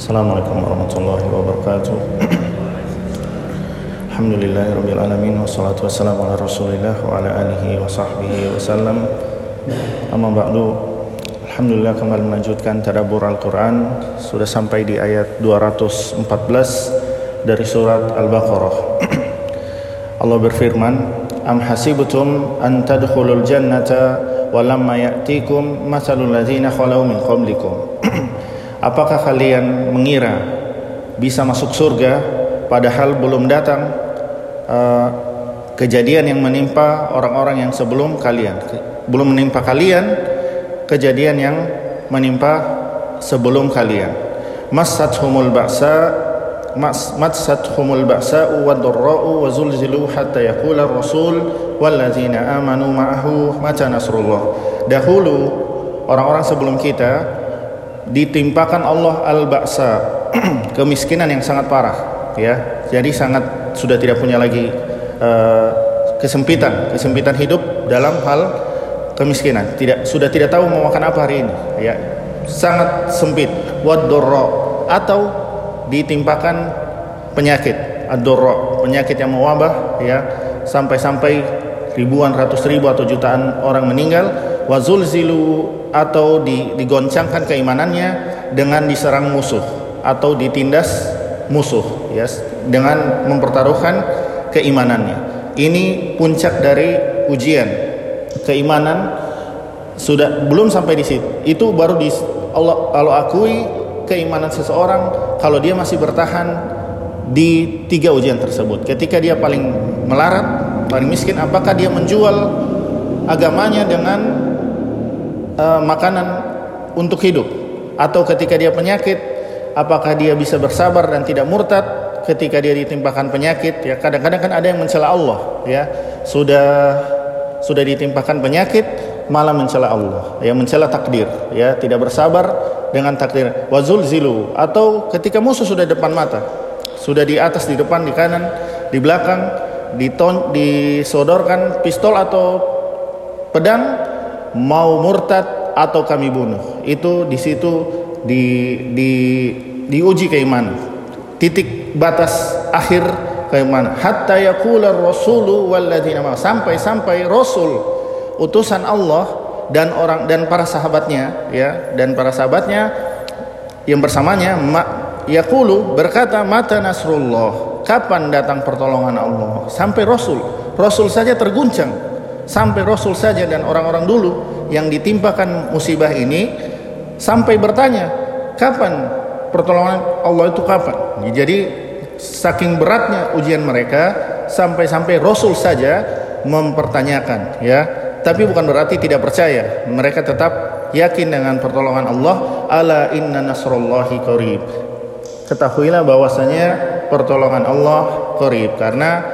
Assalamualaikum warahmatullahi wabarakatuh. Alhamdulillahirrabbilalamin Wassalatu wassalamu ala rasulillah Wa ala alihi wa sahbihi wasallam Amma ba'du Alhamdulillah kembali melanjutkan Tadabur Al-Quran. Sudah sampai di ayat 214 Dari surat Al-Baqarah. Allah berfirman Am hasibutum an tadkhulul jannata Walamma ya'tikum Masalul ladhina khalau min qablikum Apakah kalian mengira bisa masuk surga padahal belum datang uh, kejadian yang menimpa orang-orang yang sebelum kalian? Belum menimpa kalian kejadian yang menimpa sebelum kalian. Humul ba'sa humul ba'sa wa dharra'u wa zulzilu hatta yaqula ar-rasul walladzina amanu ma'ahu mata nasrullah. Dahulu orang-orang sebelum kita ditimpakan Allah al-ba'sa kemiskinan yang sangat parah ya. Jadi sangat sudah tidak punya lagi uh, kesempitan kesempitan hidup dalam hal kemiskinan. Tidak sudah tidak tahu mau makan apa hari ini ya. Sangat sempit. Wadorro atau ditimpakan penyakit. Adorro penyakit yang mewabah ya. Sampai-sampai ribuan ratus ribu atau jutaan orang meninggal. Wazulzilu atau digoncangkan keimanannya dengan diserang musuh atau ditindas musuh ya dengan mempertaruhkan keimanannya. Ini puncak dari ujian. Keimanan sudah belum sampai di situ. Itu baru di Allah kalau akui keimanan seseorang kalau dia masih bertahan di tiga ujian tersebut. Ketika dia paling melarat paling miskin apakah dia menjual agamanya dengan uh, makanan untuk hidup. Atau ketika dia penyakit apakah dia bisa bersabar dan tidak murtad ketika dia ditimpakan penyakit? Ya kadang-kadang kan ada yang mencela Allah ya. Sudah sudah ditimpakan penyakit malah mencela Allah. Ya mencela takdir ya. Tidak bersabar dengan takdir. Wazul zilu atau ketika musuh sudah depan mata sudah di atas di depan di kanan di belakang diton disodorkan pistol atau pedang mau murtad atau kami bunuh. Itu di situ di di diuji keimanan. Titik batas akhir keimanan. Hatta yaqula rasulu walladzina sampai-sampai rasul utusan Allah dan orang dan para sahabatnya ya dan para sahabatnya yang bersamanya yaqulu berkata mata nasrullah kapan datang pertolongan Allah sampai rasul rasul saja terguncang sampai Rasul saja dan orang-orang dulu yang ditimpakan musibah ini sampai bertanya kapan pertolongan Allah itu kapan? Jadi saking beratnya ujian mereka sampai-sampai Rasul saja mempertanyakan ya. Tapi bukan berarti tidak percaya. Mereka tetap yakin dengan pertolongan Allah ala inna nasrullahi qarib. Ketahuilah bahwasanya pertolongan Allah qarib. Karena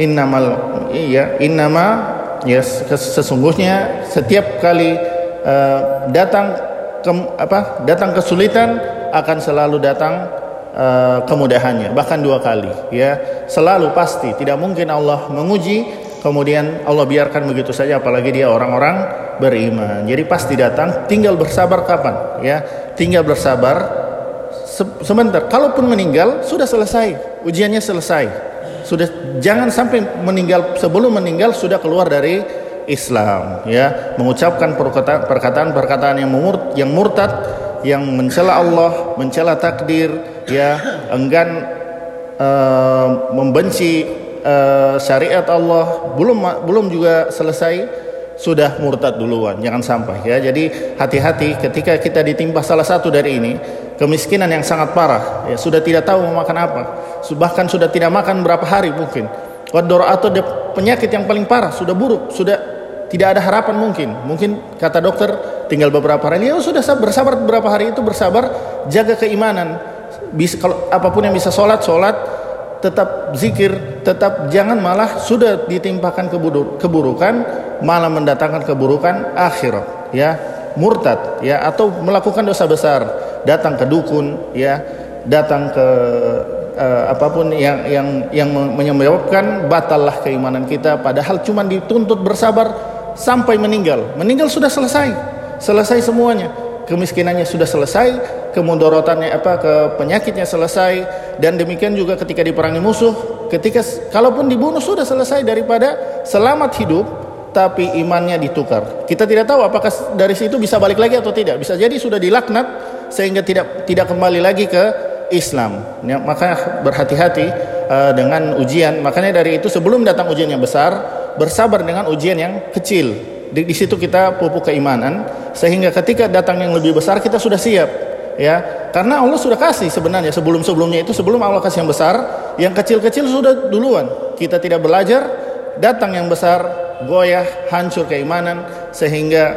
innamal iya innama ya sesungguhnya setiap kali uh, datang ke, apa datang kesulitan akan selalu datang uh, kemudahannya bahkan dua kali ya. Selalu pasti tidak mungkin Allah menguji kemudian Allah biarkan begitu saja apalagi dia orang-orang beriman. Jadi pasti datang tinggal bersabar kapan ya. Tinggal bersabar se sebentar kalaupun meninggal sudah selesai ujiannya selesai sudah jangan sampai meninggal sebelum meninggal sudah keluar dari Islam ya. Mengucapkan perkataan-perkataan yang murtad yang murtad yang mencela Allah mencela takdir ya. Enggan uh, membenci uh, syariat Allah. Belum belum juga selesai sudah murtad duluan jangan sampai ya. Jadi hati-hati ketika kita ditimpa salah satu dari ini kemiskinan yang sangat parah ya sudah tidak tahu mau makan apa bahkan sudah tidak makan berapa hari mungkin. Wador atau penyakit yang paling parah sudah buruk sudah tidak ada harapan mungkin. Mungkin kata dokter tinggal beberapa hari ya sudah bersabar beberapa hari itu bersabar jaga keimanan. Bisa kalau apa pun yang bisa sholat sholat tetap zikir, tetap jangan malah sudah ditimpakan keburukan malah mendatangkan keburukan akhirat ya. Murtad ya atau melakukan dosa besar datang ke dukun ya datang ke uh, apa pun yang yang yang menyebabkan batallah keimanan kita padahal cuma dituntut bersabar sampai meninggal. Meninggal sudah selesai selesai semuanya kemiskinannya sudah selesai, kemudorotannya apa ke penyakitnya selesai dan demikian juga ketika diperangi musuh, ketika kalaupun dibunuh sudah selesai daripada selamat hidup tapi imannya ditukar. Kita tidak tahu apakah dari situ bisa balik lagi atau tidak. Bisa jadi sudah dilaknat sehingga tidak tidak kembali lagi ke Islam. Ya, maka berhati-hati uh, dengan ujian. Makanya dari itu sebelum datang ujian yang besar, bersabar dengan ujian yang kecil. Di, di situ kita pupuk keimanan sehingga ketika datang yang lebih besar kita sudah siap. Ya, karena Allah sudah kasih sebenarnya sebelum-sebelumnya itu sebelum Allah kasih yang besar, yang kecil-kecil sudah duluan. Kita tidak belajar, datang yang besar, goyah, hancur keimanan sehingga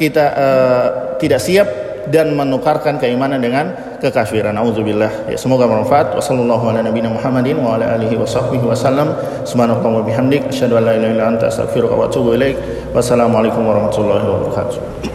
kita uh, tidak siap dan menukarkan keimanan dengan kekafiran. Auzubillah. Ya, semoga bermanfaat. Wassallallahu ala nabiyina Muhammadin wa ala alihi wa sahbihi wasallam. Subhanallah wa bihamdik asyhadu an la ilaha illa anta astaghfiruka wa atubu ilaik. Wassalamualaikum warahmatullahi wabarakatuh.